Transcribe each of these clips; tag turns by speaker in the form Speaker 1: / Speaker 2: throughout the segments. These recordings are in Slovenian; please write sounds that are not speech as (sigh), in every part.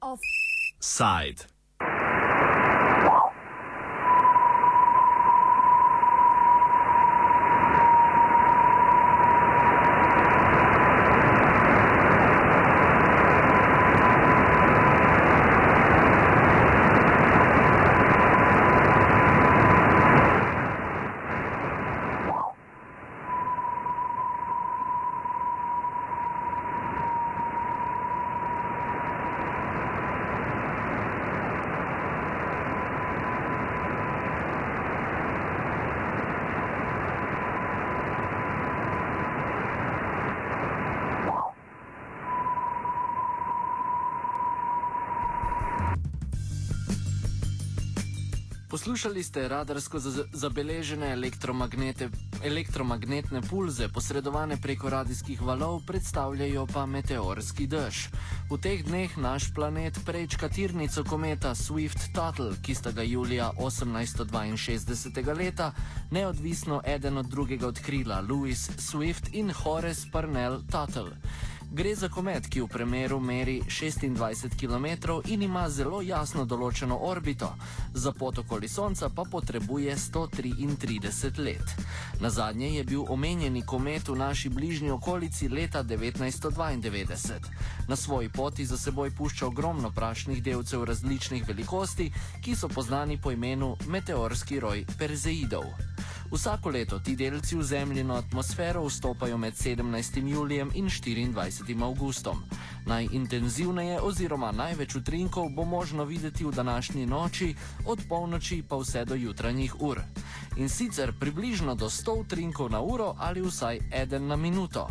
Speaker 1: Offside. Poslušali ste radarsko zabeležene elektromagnetne pulze, posredovane preko radijskih valov, predstavljajo pa meteorski dež. V teh dneh naš planet prečka tirnico kometa Swift-Tuttle, ki sta ga julija 1862. leta neodvisno eden od drugega odkrila Louis Swift in Horace Parnell Tuttle. Gre za komet, ki v premeru meri 26 km in ima zelo jasno določeno orbito, za pot okoli Sonca pa potrebuje 133 let. Na zadnje je bil omenjeni komet v naši bližnji okolici leta 1992. Na svoji poti za seboj pušča ogromno prašnih delcev različnih velikosti, ki so poznani po imenu meteorski roj Perzeidov. Vsako leto ti delci v zemljino atmosfero vstopajo med 17. julijem in 24. augustom. Najintenzivneje oziroma največ utrinkov bo možno videti v današnji noči, od polnoči pa vse do jutranjih ur. In sicer približno do 100 utrinkov na uro ali vsaj eden na minuto.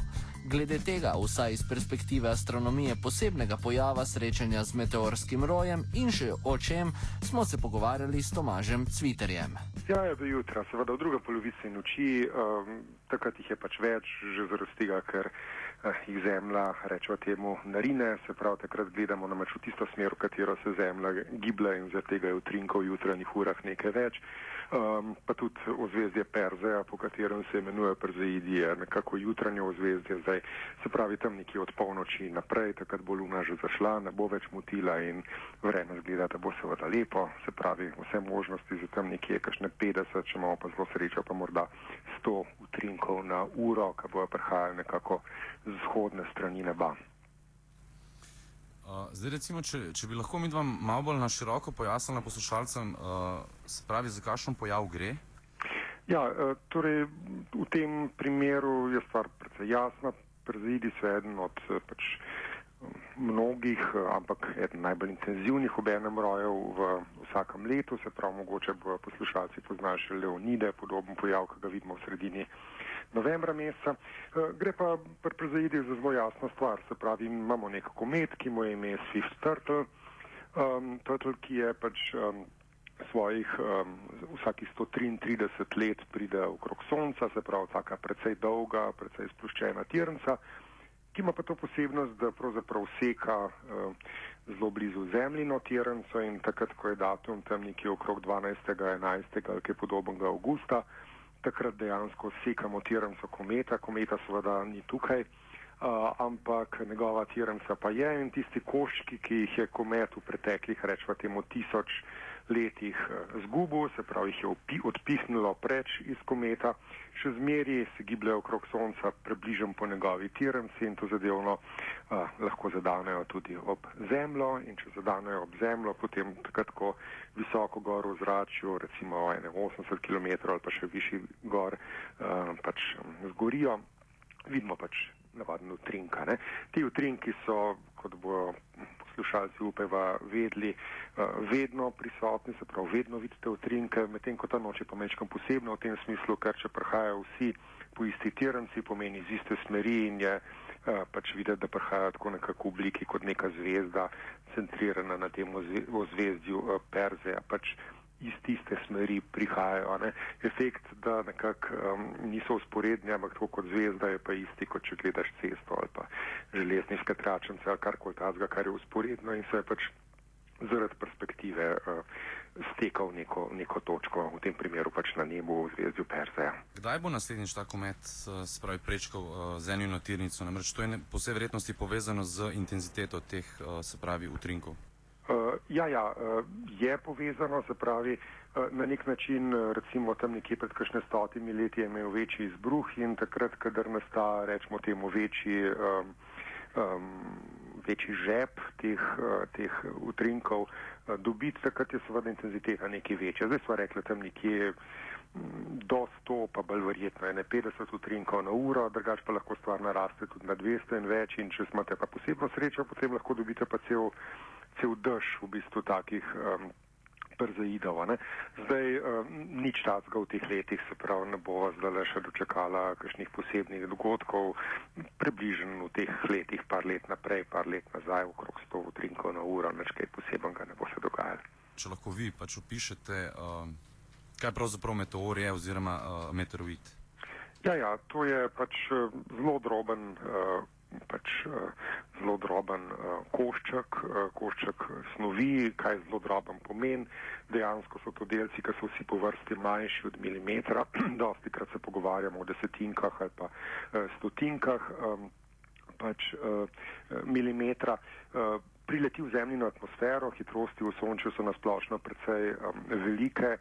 Speaker 1: Glede tega, vsaj iz perspektive astronomije posebnega pojava srečanja z meteorskim rojem in še o čem, smo se pogovarjali s Tomažem Cviterjem.
Speaker 2: Ja, je do jutra, seveda v druge polovici noči, um, takrat jih je pač več, že zaradi tega, ker uh, jih zemlja, rečemo temu, narine, se pravi, takrat gledamo namreč v tisto smer, v katero se zemlja giblje in zaradi tega je utrinkov v jutranjih urah nekaj več um, pa tudi ozvezdje Perzeja, po katerem se imenuje Perzeidi, je nekako jutranje ozvezdje, zdaj se pravi tam nekje od polnoči naprej, takrat bo luna že zašla, ne bo več motila in vreme zgleda, da bo seveda lepo, se pravi vse možnosti za tam nekje, kakšne 50, če imamo pa zelo srečo, pa morda 100 utrinkov na uro, ki bojo prihajali nekako z vzhodne strani neba.
Speaker 3: Zdaj, recimo, če, če bi lahko mi dva malo bolj na široko pojasnila poslušalcem, uh, spravi, za kakšen pojav gre?
Speaker 2: Ja, uh, torej v tem primeru je stvar precej jasna. Prezidi so eden od pač, mnogih, ampak eden najbolj intenzivnih obenem rojev v vsakem letu, se pravi, mogoče bo poslušalci poznali še Leonide, podoben pojav, ki ga vidimo v sredini novembra meseca. Eh, gre pa pri prezaidih za zelo jasno stvar, se pravi, imamo nek komet, ki mu je ime Swift Turtle, um, Turtle, ki je pač um, svojih um, vsakih 133 let pride okrog Sonca, se pravi, taka precej dolga, precej spuščena tirnca, ki ima pa to posebnost, da pravzaprav seka uh, zelo blizu zemljino tirnco in takrat, ko je datum tam nekje okrog 12. 11. ali kaj podobnega avgusta, takrat dejansko sekamo tiranca kometa, kometa seveda ni tukaj, uh, ampak njegova tiranca pa je in tisti koščki, ki jih je komet v preteklih, rečemo tisoč letih zgubil, se pravi, jih je odpihnilo preč iz kometa, še zmeri se gibljajo okrog Sonca, približam po njegovi tiranci in to zadevno uh, lahko zadanejo tudi ob zemljo in če zadanejo ob zemljo, potem takrat, ko visoko gor v zračju, recimo 80 km ali pa še višji gor, uh, pač zgorijo, vidimo pač navadno utrinka. Ne? Ti utrinki so, kot bo poslušalci upeva vedli, uh, vedno prisotni, se pravi, vedno vidite utrinke, medtem ko ta noč je pa mečkam posebno v tem smislu, ker če prihajajo vsi po isti tiranci, pomeni iz iste smeri in je uh, pač videti, da prihajajo tako nekako v obliki kot neka zvezda, centrirana na tem ozvezdju uh, Perzeja. Pač iz tiste smeri prihajajo. Ne. Efekt, da nekako um, niso usporedni, ampak tako kot zvezda je pa isti, kot če gledaš cesto ali pa železniške tračnice ali karkoli tazga, kar je usporedno in se pač zaradi perspektive uh, stekal neko, neko točko, v tem primeru pač na nebu v zvezdi Perseja.
Speaker 3: Kdaj bo naslednjič ta komet spravi prečkal zemljino tirnico? Namreč to je po vsej verjetnosti povezano z intenziteto teh, se pravi, utrinkov.
Speaker 2: Uh, ja, ja, uh, je povezano, se pravi, uh, na nek način, recimo tam nekje pred kakšne stotimi leti je imel večji izbruh in takrat, kadar nastaja, rečemo temu, večji, um, um, večji žep teh, uh, teh utrinkov, dobiti, takrat je seveda intenziteta nekaj večja. Zdaj smo rekli tam nekje do 100, pa bolj verjetno je ne 50 utrinkov na uro, drugač pa lahko stvar naraste tudi na 200 in več in če imate pa posebno srečo, potem lahko dobite pa cel cel dež v bistvu takih um, przaidov. Zdaj um, nič tacga v teh letih, se pravi, ne bo zdaj le še dočekala kakšnih posebnih dogodkov, približno v teh letih, par let naprej, par let nazaj, okrog 100 utrinkov na uro, nič kaj posebnega ne bo se dogajalo.
Speaker 3: Če lahko vi pač opišete, um, kaj pravzaprav meteor je oziroma uh, meteorit.
Speaker 2: Ja, ja, to je pač zelo droben uh, pač uh, zelo droben uh, košček, uh, košček snovi, kaj zelo droben pomen. Dejansko so to delci, ki so vsi po vrsti manjši od milimetra, (clears throat) dosti krat se pogovarjamo o desetinkah ali pa stotinkah um, pač, milimetra. Prileti v zemljino atmosfero, hitrosti v sončju so nasplošno precej um, velike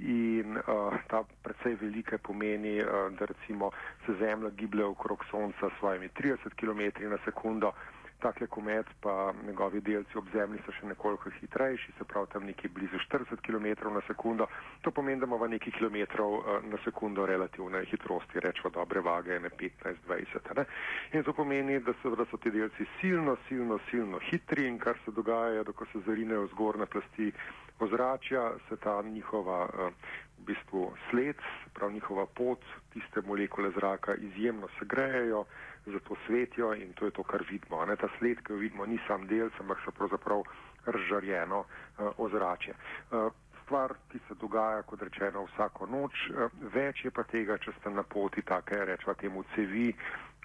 Speaker 2: in uh, ta predvsej velike pomeni, uh, da recimo se Zemlja giblje okrog Sonca s svojimi 30 km na sekundo, takle komet pa njegovi delci ob Zemlji so še nekoliko hitrejši, se pravi tam nekje blizu 40 km na sekundo. To pomeni, da imamo nekaj kilometrov uh, na sekundo relativne hitrosti, rečemo dobre vage, ne 15-20. Ne? In to pomeni, da so, da so ti delci silno, silno, silno hitri in kar se dogaja, da ko se zarinejo zgornje plasti ozračja, se ta njihova uh, v bistvu sled, prav njihova pot, tiste molekule zraka izjemno segrejejo, zato svetijo in to je to, kar vidimo. Ne? Ta sled, ki jo vidimo, ni sam delc, ampak so pravzaprav razžarjeno uh, ozračje. Uh, stvar, ki se dogaja, kot rečeno, vsako noč, uh, več je pa tega, če ste na poti take, rečemo temu cevi,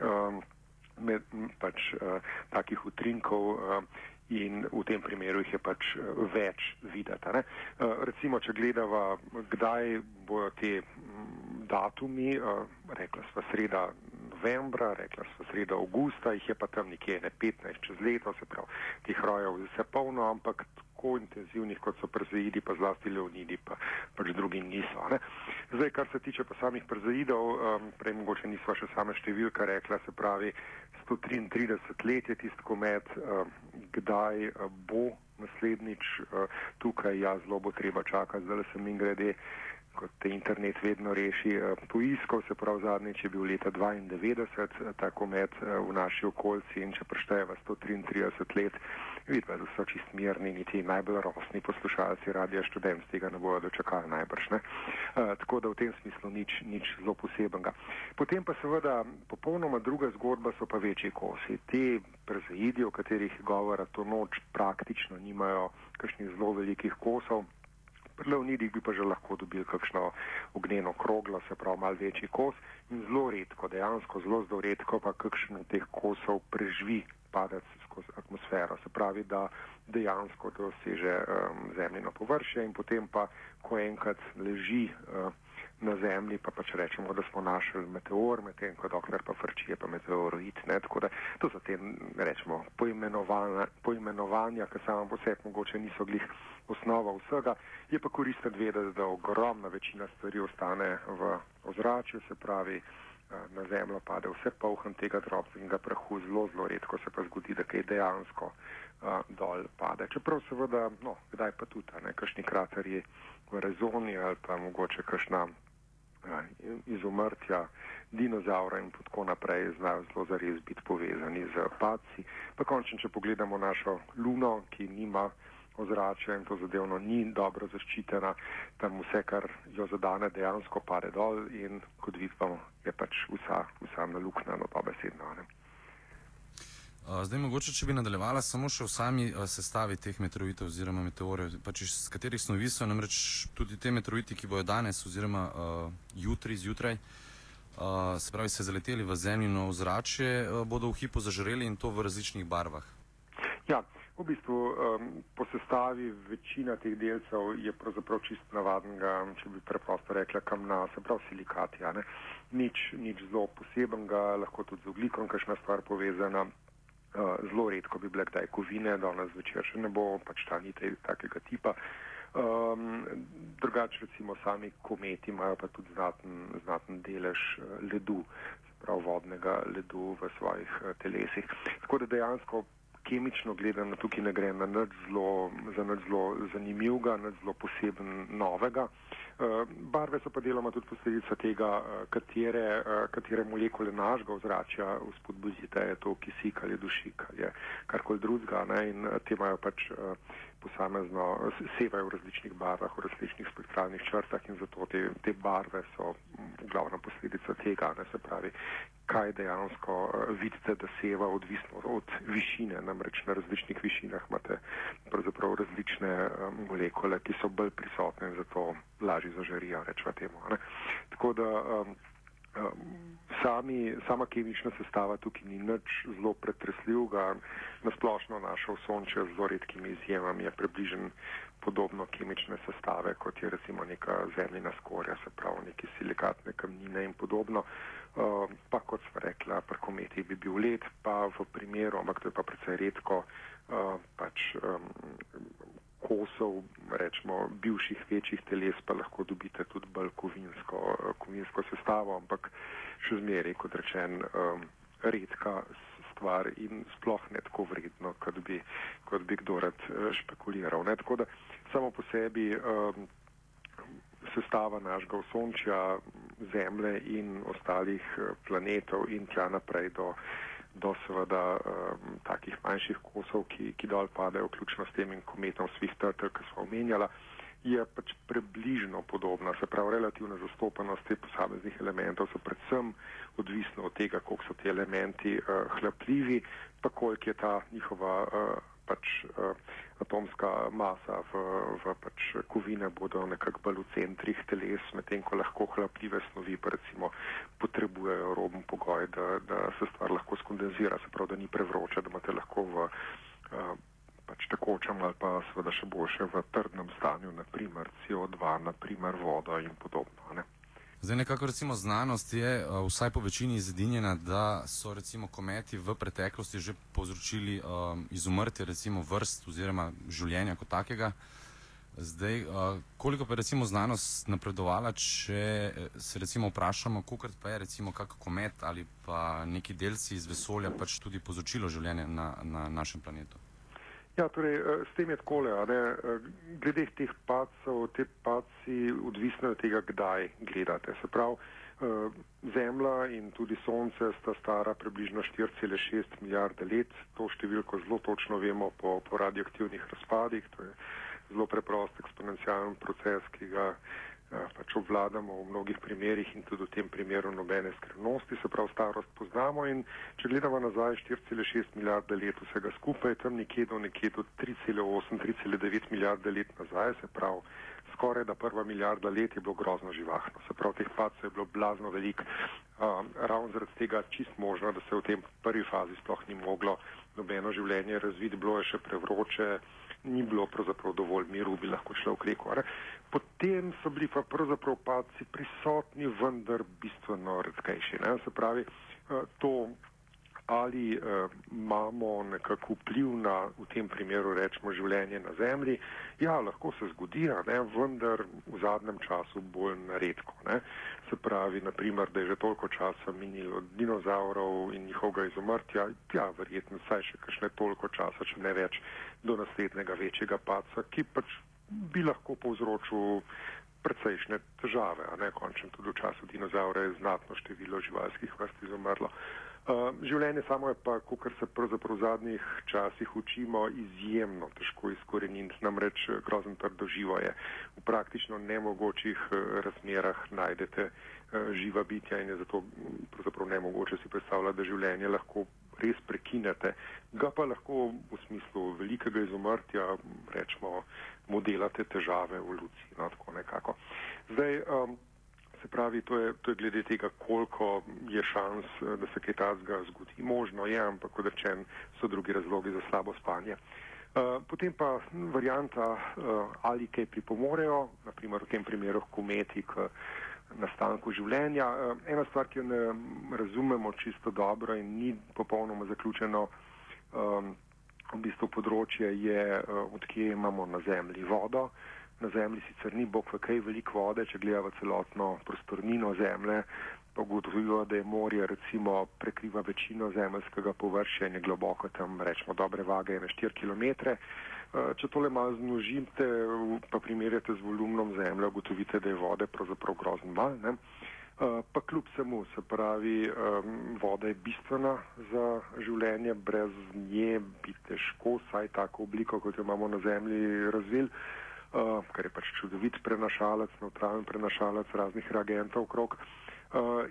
Speaker 2: um, med, pač uh, takih utrinkov. Uh, in v tem primeru jih je pač eh, več videti. Eh, recimo, če gledava, kdaj bojo te mm, datumi, eh, rekla sva sreda novembra, rekla sva sreda avgusta, jih je pa tam nekje ne 15 čez leto, se pravi, teh rojev vse polno, ampak tako intenzivnih, kot so przeidi, pa zlasti leonidi, pa pač drugi niso. Ne? Zdaj, kar se tiče pa samih przeidov, um, prej mogoče nisva še same številka rekla, se pravi, 133 let je tisti komet, um, kdaj uh, bo naslednjič uh, tukaj, ja, zelo bo treba čakati, zdaj sem in grede kot te internet vedno reši uh, poiskal, se pravi zadnjič je bil leta 92 uh, ta komet uh, v naši okolici in če prešteva 133 let, vidva, da so čist mirni, niti najbolj rosni poslušalci radija študent tega ne bojo dočakali najbrž. Ne? Uh, tako da v tem smislu nič, nič zelo posebenega. Potem pa seveda popolnoma druga zgodba so pa večji kosi. Te prezaidi, o katerih govora to noč praktično nimajo kakšnih zelo velikih kosov. Pri Leonidih bi pa že lahko dobili kakšno ognjeno kroglo, se pravi mal večji kos in zelo redko, dejansko zelo zelo redko pa kakšen od teh kosov preživi padec skozi atmosfero. Se pravi, da dejansko doseže um, zemljino površje in potem pa, ko enkrat leži uh, na zemlji, pa pač rečemo, da smo našli meteor, medtem ko dokler pa frči je pa meteoroid. Ne? Tako da to so te, rečemo, poimenovanja, ki samo po sebi mogoče niso glih osnova vsega. Je pa koristno vedeti, da ogromna večina stvari ostane v ozračju, se pravi, na zemljo pade vse polhen tega drobnega prahu, zelo, zelo redko se pa zgodi, da kaj dejansko uh, dol pade. Čeprav seveda, no, kdaj pa tudi, ne, kakšni kraterji v rezoni ali pa mogoče kakšna uh, izumrtja dinozaura in tako naprej znajo zelo zares biti povezani z padci. Pa končno, če pogledamo našo luno, ki nima ozračja in to zadevno ni dobro zaščitena, tam vse, kar jo zadane, dejansko pade dol in kot vidimo, je pač vsa, vsa naluknjena, no, dobesedno.
Speaker 3: Zdaj, mogoče, če bi nadaljevala samo še v sami sestavi teh meteoritov oziroma meteorjev, pač iz katerih snovi so namreč tudi te meteoriti, ki bojo danes oziroma uh, jutri, zjutraj, uh, se pravi, se zaleteli v zemljino ozračje, uh, bodo v hipu zažreli in to v različnih barvah.
Speaker 2: Ja, V bistvu um, po sestavi večina teh delcev je pravzaprav čist navadnega, če bi preprosto rekla, kamna, se pravi silikati. Nič, nič zelo posebenega, lahko tudi z oglikom, kakšna stvar povezana. Uh, zelo redko bi bile kdaj kovine, danes zvečer še ne bo, pač ta ni takega tipa. Um, drugače recimo sami kometi imajo pa tudi znaten, znaten delež uh, ledu, se pravi vodnega ledu v svojih uh, telesih. Tako da dejansko kemično gledano tukaj ne gre na nič zelo, za nič zelo zanimivega, nič zelo poseben novega. Uh, barve so pa deloma tudi posledica tega, uh, katere, uh, katere molekule našega ozračja vzpodbudite, je to kisik ali dušik ali karkoli drugega. In te imajo pač posamezno, sevajo v različnih barvah, v različnih spektralnih črtah in zato te, te barve so glavna posledica tega, ne se pravi, kaj dejansko uh, vidite, da seva odvisno od višine, namreč na različnih višinah imate pravzaprav različne um, molekule, ki so bolj prisotne in zato lažje zažarijo, rečemo temu. Ne. Tako da um, Sami, sama kemična sestava tukaj ni nič zelo pretresljivega. Nasplošno naša osončja z zelo redkimi izjemami je približen podobno kemične sestave, kot je recimo neka zemljina skorja, se pravi neke silikatne kamnine in podobno. Uh, pa kot sva rekla, pri kometi bi bil led, pa v primeru, ampak to je pa precej redko, uh, pač um, kosov, rečemo, bivših večjih teles, pa lahko dobite tudi bolj kovinsko, kovinsko sestavo, ampak še zmeraj, kot rečen, um, redka stvar in sploh ne tako vredno, kot bi, kot bi kdo rad uh, špekuliral. Ne? Tako da samo po sebi um, sestava našega osončja, Zemlje in ostalih uh, planetov in tja naprej do do seveda um, takih manjših kosov, ki, ki dol padajo, vključno s tem in kometom Swift Turtle, ki smo omenjala, je pač približno podobna. Se pravi, relativna zastopanost teh posameznih elementov so predvsem odvisno od tega, koliko so ti elementi uh, hlapljivi, pa koliko je ta njihova uh, pač uh, atomska masa v, v pač kovine bodo nekako bolj v centrih teles, medtem ko lahko hlapljive snovi pa recimo potrebujejo roben pogoj, da, da se stvar lahko skondenzira, se pravi, da ni prevroče, da imate lahko v uh, pač tekočem ali pa seveda še boljše v trdnem stanju, naprimer CO2, naprimer vodo in podobno. Ne?
Speaker 3: Zdaj, nekako recimo znanost je uh, vsaj po večini zedinjena, da so recimo kometi v preteklosti že povzročili um, izumrtje recimo vrst oziroma življenja kot takega. Zdaj, uh, koliko pa je recimo znanost napredovala, če se recimo vprašamo, koliko pa je recimo kak komet ali pa neki delci iz vesolja pač tudi povzročilo življenje na, na našem planetu?
Speaker 2: Ja, torej, eh, s tem je takole, eh, glede teh pacov, te paci odvisno od tega, kdaj gledate. Se pravi, eh, Zemlja in tudi Sonce sta stara približno 4,6 milijarde let, to številko zelo točno vemo po, po radioaktivnih razpadih, to je zelo preprost eksponencialen proces, ki ga pač obvladamo v mnogih primerjih in tudi v tem primeru nobene skrivnosti, se pravi starost poznamo in če gledamo nazaj 4,6 milijarde let vsega skupaj, tam nekje do nekje do 3,8-3,9 milijarde let nazaj, se pravi skoraj da prva milijarda let je bilo grozno živahno, se pravi teh pacov je bilo blazno velik, um, ravno zaradi tega čist možno, da se v tem prvi fazi sploh ni moglo nobeno življenje razviti, bilo je še prevroče, ni bilo pravzaprav dovolj miru, bi lahko človek rekel. Potem so bili pa pravzaprav padci prisotni, vendar bistveno redkejši. Ne? Se pravi, eh, to ali eh, imamo nekako vpliv na, v tem primeru rečemo, življenje na Zemlji, ja, lahko se zgodi, ne? vendar v zadnjem času bolj redko. Ne? Se pravi, naprimer, da je že toliko časa minilo od dinozaurov in njihovega izumrtja, ja, verjetno saj še kakšne toliko časa, če ne več, do naslednjega večjega paca, ki pač bi lahko povzročil precejšnje težave, ne končem tudi v času dinozaura je znatno število živalskih vrst izumrlo. Uh, življenje samo je pa, kot se pravzaprav v zadnjih časih učimo, izjemno težko izkoreniti, namreč eh, grozen trdo živo je. V praktično nemogočih uh, razmerah najdete uh, živa bitja in je zato pravzaprav nemogoče si predstavljati, da življenje lahko res prekinete. Ga pa lahko v smislu velikega izumrtja, rečemo, modelate težave v luci, no tako nekako. Zdaj, um, Se pravi, to je, to je glede tega, koliko je šans, da se kaj takega zgodi. Možno je, ampak kot rečen, so drugi razlogi za slabo spanje. Uh, potem pa varianta, uh, ali kaj pripomorejo, naprimer v tem primeru kometi k nastanku življenja. Uh, ena stvar, ki jo ne razumemo čisto dobro in ni popolnoma zaključeno, um, v bistvu področje je, uh, odkje imamo na Zemlji vodo. Na Zemlji sicer ni bog v kaj veliko vode, če gledamo celotno prostornino Zemlje, pa ugotovilo, da je morje recimo prekriva večino zemljskega površja in je globoko tam, rečemo, dobre vage, ne 4 km. Eh, če tole malo znožite, pa primerjate z volumnom zemlje, ugotovite, da je vode pravzaprav grozno malo. Eh, pa kljub vsemu, se pravi, voda je bistvena za življenje, brez nje bi težko, saj tako obliko, kot jo imamo na zemlji, razvil, eh, kar je pač čudovit prenašalec, neutralen prenašalec raznih reagentov okrog. Uh,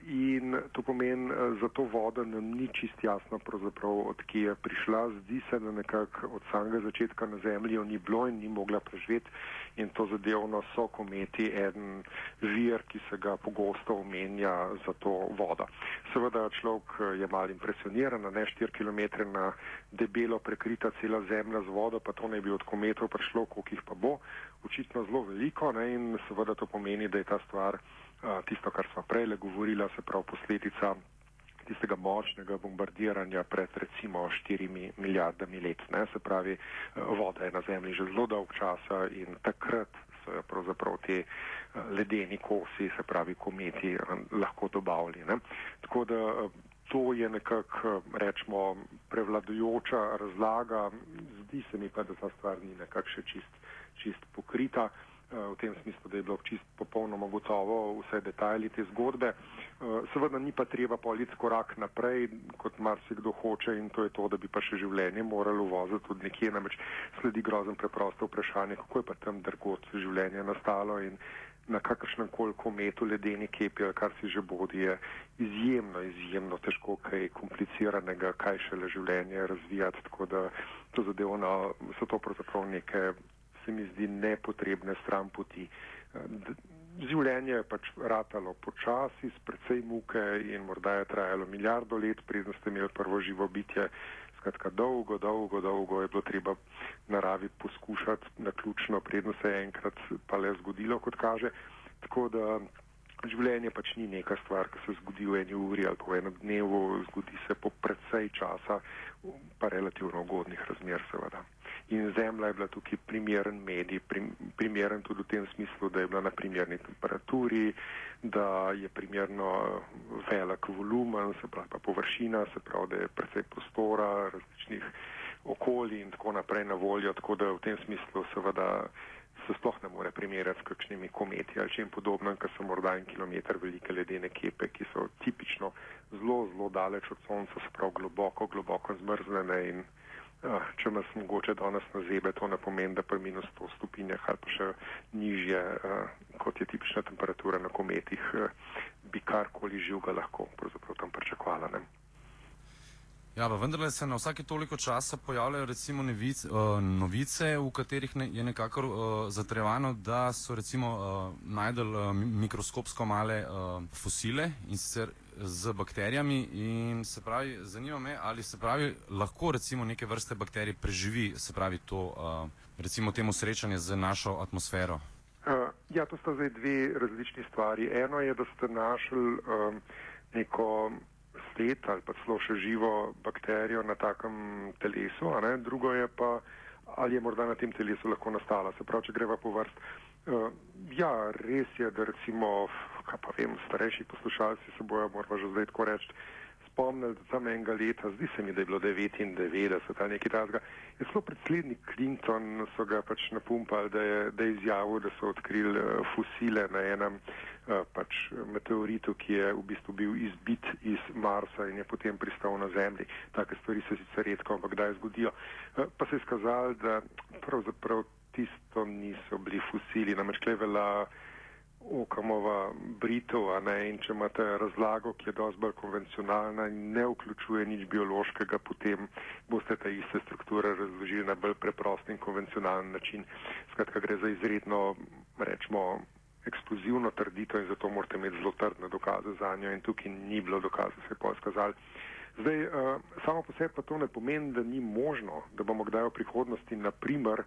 Speaker 2: in to pomeni, uh, za to vodo nam ni čist jasno, odkje je prišla. Zdi se, da nekako od samega začetka na Zemlji jo ni bilo in ni mogla preživeti. In to zadevno so kometi en vir, ki se ga pogosto omenja za to vodo. Seveda človek uh, je mal impresioniran, ne 4 km na debelo prekrita cela Zemlja z vodo, pa to ne bi od kometov prišlo, koliko jih pa bo. Očitno zelo veliko ne? in seveda to pomeni, da je ta stvar tisto, kar smo prej le govorili, se pravi posledica tistega močnega bombardiranja pred recimo 4 milijardami let. Ne? Se pravi, voda je na Zemlji že zelo dolg časa in takrat so jo pravzaprav te ledeni kosi, se pravi kometi, lahko dobavili. Ne? Tako da to je nekako, rečemo, prevladujoča razlaga. Zdi se mi pa, da ta stvar ni nekako še čist, čist pokrita. Eh, v tem smislu, da je bilo čist popolnoma gotovo vse detajli te zgodbe. Eh, seveda ni pa treba politi korak naprej, kot marsikdo hoče in to je to, da bi pa še življenje moralo voziti tudi nekje, namreč sledi grozen preprosto vprašanje, kako je pa tam drgot življenje nastalo in na kakršnem koli kometu ledeni kepi kar si že bodi je izjemno, izjemno težko kaj kompliciranega, kaj šele življenje razvijati, tako da to zadevno so to pravzaprav neke se mi zdi nepotrebne stran poti. Življenje je pač ratalo počasi, s precej muke in morda je trajalo milijardo let, preden ste imeli prvo živo bitje. Skratka, dolgo, dolgo, dolgo je bilo treba naravi poskušati na ključno, predno se je enkrat pa le zgodilo, kot kaže. Tako da življenje pač ni neka stvar, ki se zgodi v eni uri ali pa v enem dnevu, zgodi se po precej časa, pa relativno ugodnih razmer seveda in zemlja je bila tukaj primeren medij, prim, primeren tudi v tem smislu, da je bila na primerni temperaturi, da je primerno velik volumen, se pravi pa površina, se pravi, da je precej prostora, različnih okolij in tako naprej na voljo, tako da v tem smislu seveda se sploh ne more primerjati s kakšnimi kometi ali čem podobnem, ker so morda en kilometr velike ledene kepe, ki so tipično zelo, zelo daleč od sonca, se pravi globoko, globoko zmrznene in če nas mogoče danes na zebe, to ne pomeni, da pa minus 100 stopinjah ali pa še nižje, uh, kot je tipična temperatura na kometih, uh, bi karkoli živega lahko tam pričakovala.
Speaker 3: Ja, pa vendarle se na vsake toliko časa pojavljajo recimo nevic, uh, novice, v katerih ne, je nekako uh, zatrjevano, da so recimo uh, najdel uh, mikroskopsko male uh, fosile in sicer z bakterijami in se pravi, zanima me, ali se pravi, lahko recimo neke vrste bakterij preživi, se pravi, to uh, recimo temu srečanje z našo atmosfero.
Speaker 2: Uh, ja, to sta zdaj dve različni stvari. Eno je, da ste našli um, neko sled ali pa celo še živo bakterijo na takem telesu, drugo je pa, ali je morda na tem telesu lahko nastala. Se pravi, če greva po vrst. Uh, ja, res je, da recimo kaj pa vem, starejši poslušalci se bojo, moramo že zdaj tako reči, spomnili, da tam enega leta, zdi se mi, da je bilo 99 ali nekaj takega, je zelo predsednik Clinton, so ga pač napumpali, da je, da je izjavil, da so odkrili uh, fosile na enem uh, pač meteoritu, ki je v bistvu bil izbit iz Marsa in je potem pristal na Zemlji. Take stvari se sicer redko, ampak kdaj zgodijo. Uh, pa se je skazalo, da pravzaprav tisto niso bili fosili, namreč klevela Okamova Britov, in če imate razlago, ki je dosti bolj konvencionalna in ne vključuje nič biološkega, potem boste te iste strukture razložili na bolj preprost in konvencionalen način. Skratka, gre za izredno, rečemo, eksplozivno trditev in zato morate imeti zelo trdne dokaze za njo in tukaj ni bilo dokaza, se je pa izkazali. Zdaj, uh, samo po sebi pa to ne pomeni, da ni možno, da bomo kdaj v prihodnosti, naprimer,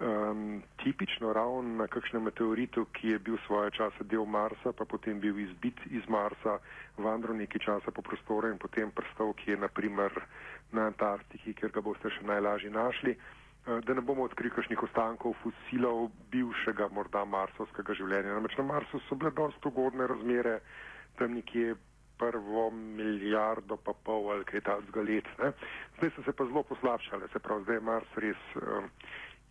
Speaker 2: um, tipično ravno na kakšnem meteoritu, ki je bil svoje čase del Marsa, pa potem bil izbit iz Marsa, vandro nekaj časa po prostoru in potem prstov, ki je naprimer na Antarktiki, kjer ga boste še najlažje našli. Eh, da ne bomo odkrili kakšnih ostankov fosilov bivšega morda marsovskega življenja. Namreč na Marsu so bile dosta ugodne razmere, tam nekje prvo milijardo pa pol ali kaj takega let. Ne. Zdaj so se pa zelo poslabšale, se pravi, zdaj je Mars res um,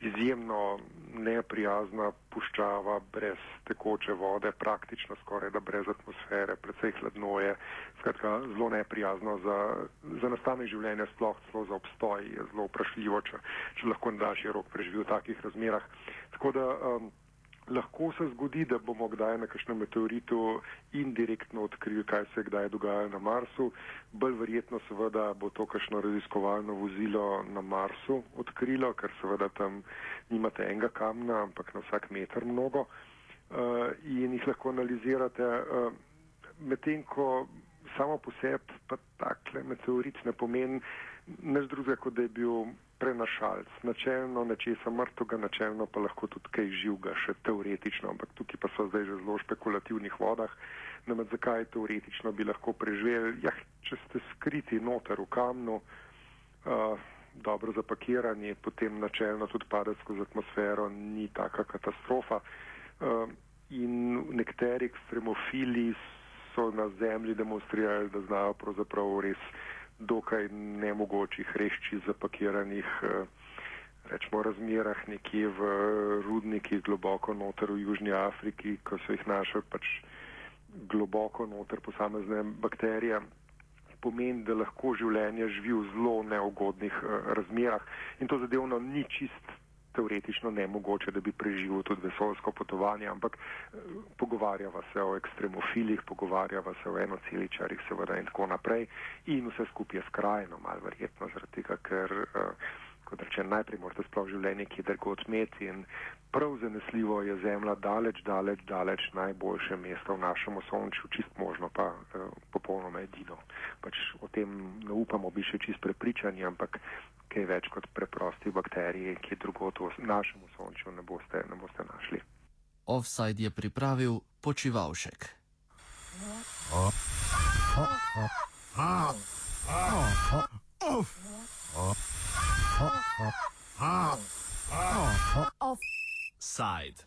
Speaker 2: izjemno neprijazna puščava, brez tekoče vode, praktično skoraj da brez atmosfere, predvsej hladno je, skratka zelo neprijazno za, za nastanek življenja, sploh celo za obstoj je zelo vprašljivo, če, če lahko na daljši rok preživi v takih razmerah. Tako da um, Lahko se zgodi, da bomo kdaj na kakšnem meteoritu indirektno odkrili, kaj se kdaj dogajalo na Marsu. Bolj verjetno seveda bo to kakšno raziskovalno vozilo na Marsu odkrilo, ker seveda tam nimate enega kamna, ampak na vsak meter mnogo uh, in jih lahko analizirate. Uh, Medtem ko samo po sebi pa takle meteorit ne pomeni nič drugega, kot da je bil prenašalc, načelno nečesa mrtvega, načelno pa lahko tudi kaj živega, še teoretično, ampak tukaj pa so zdaj že zelo špekulativnih vodah. Namreč zakaj teoretično bi lahko preživeli? Ja, če ste skriti noter v kamnu, uh, dobro zapakirani, potem načelno tudi padec skozi atmosfero ni taka katastrofa. Uh, in nekateri ekstremofili so na zemlji demonstrirali, da znajo pravzaprav res dokaj nemogočih rešči zapakiranih, eh, rečemo, razmerah nekje v rudniki globoko noter v Južnji Afriki, ko so jih našli pač globoko noter posamezne bakterije. Pomeni, da lahko življenje živi v zelo neugodnih uh, razmerah in to zadevno ni čist teoretično nemogoče, da bi preživel tudi vesolsko potovanje, ampak eh, pogovarjava se o ekstremofilih, pogovarjava se o enoceličarjih, seveda in tako naprej. In vse skupaj je skrajno mal verjetno, zaradi tega, ker, eh, kot rečem, najprej morate sploh življenje kjer god imeti in prav zanesljivo je Zemlja daleč, daleč, daleč najboljše mesto v našem osončju, čist možno pa eh, popolnoma edino. Pač o tem ne upamo biti še čist prepričani, ampak kaj več kot preprosti bakteriji, ki drugot v našem sončju ne boste, ne boste našli.
Speaker 1: Offside je pripravil počivalšek. Offside.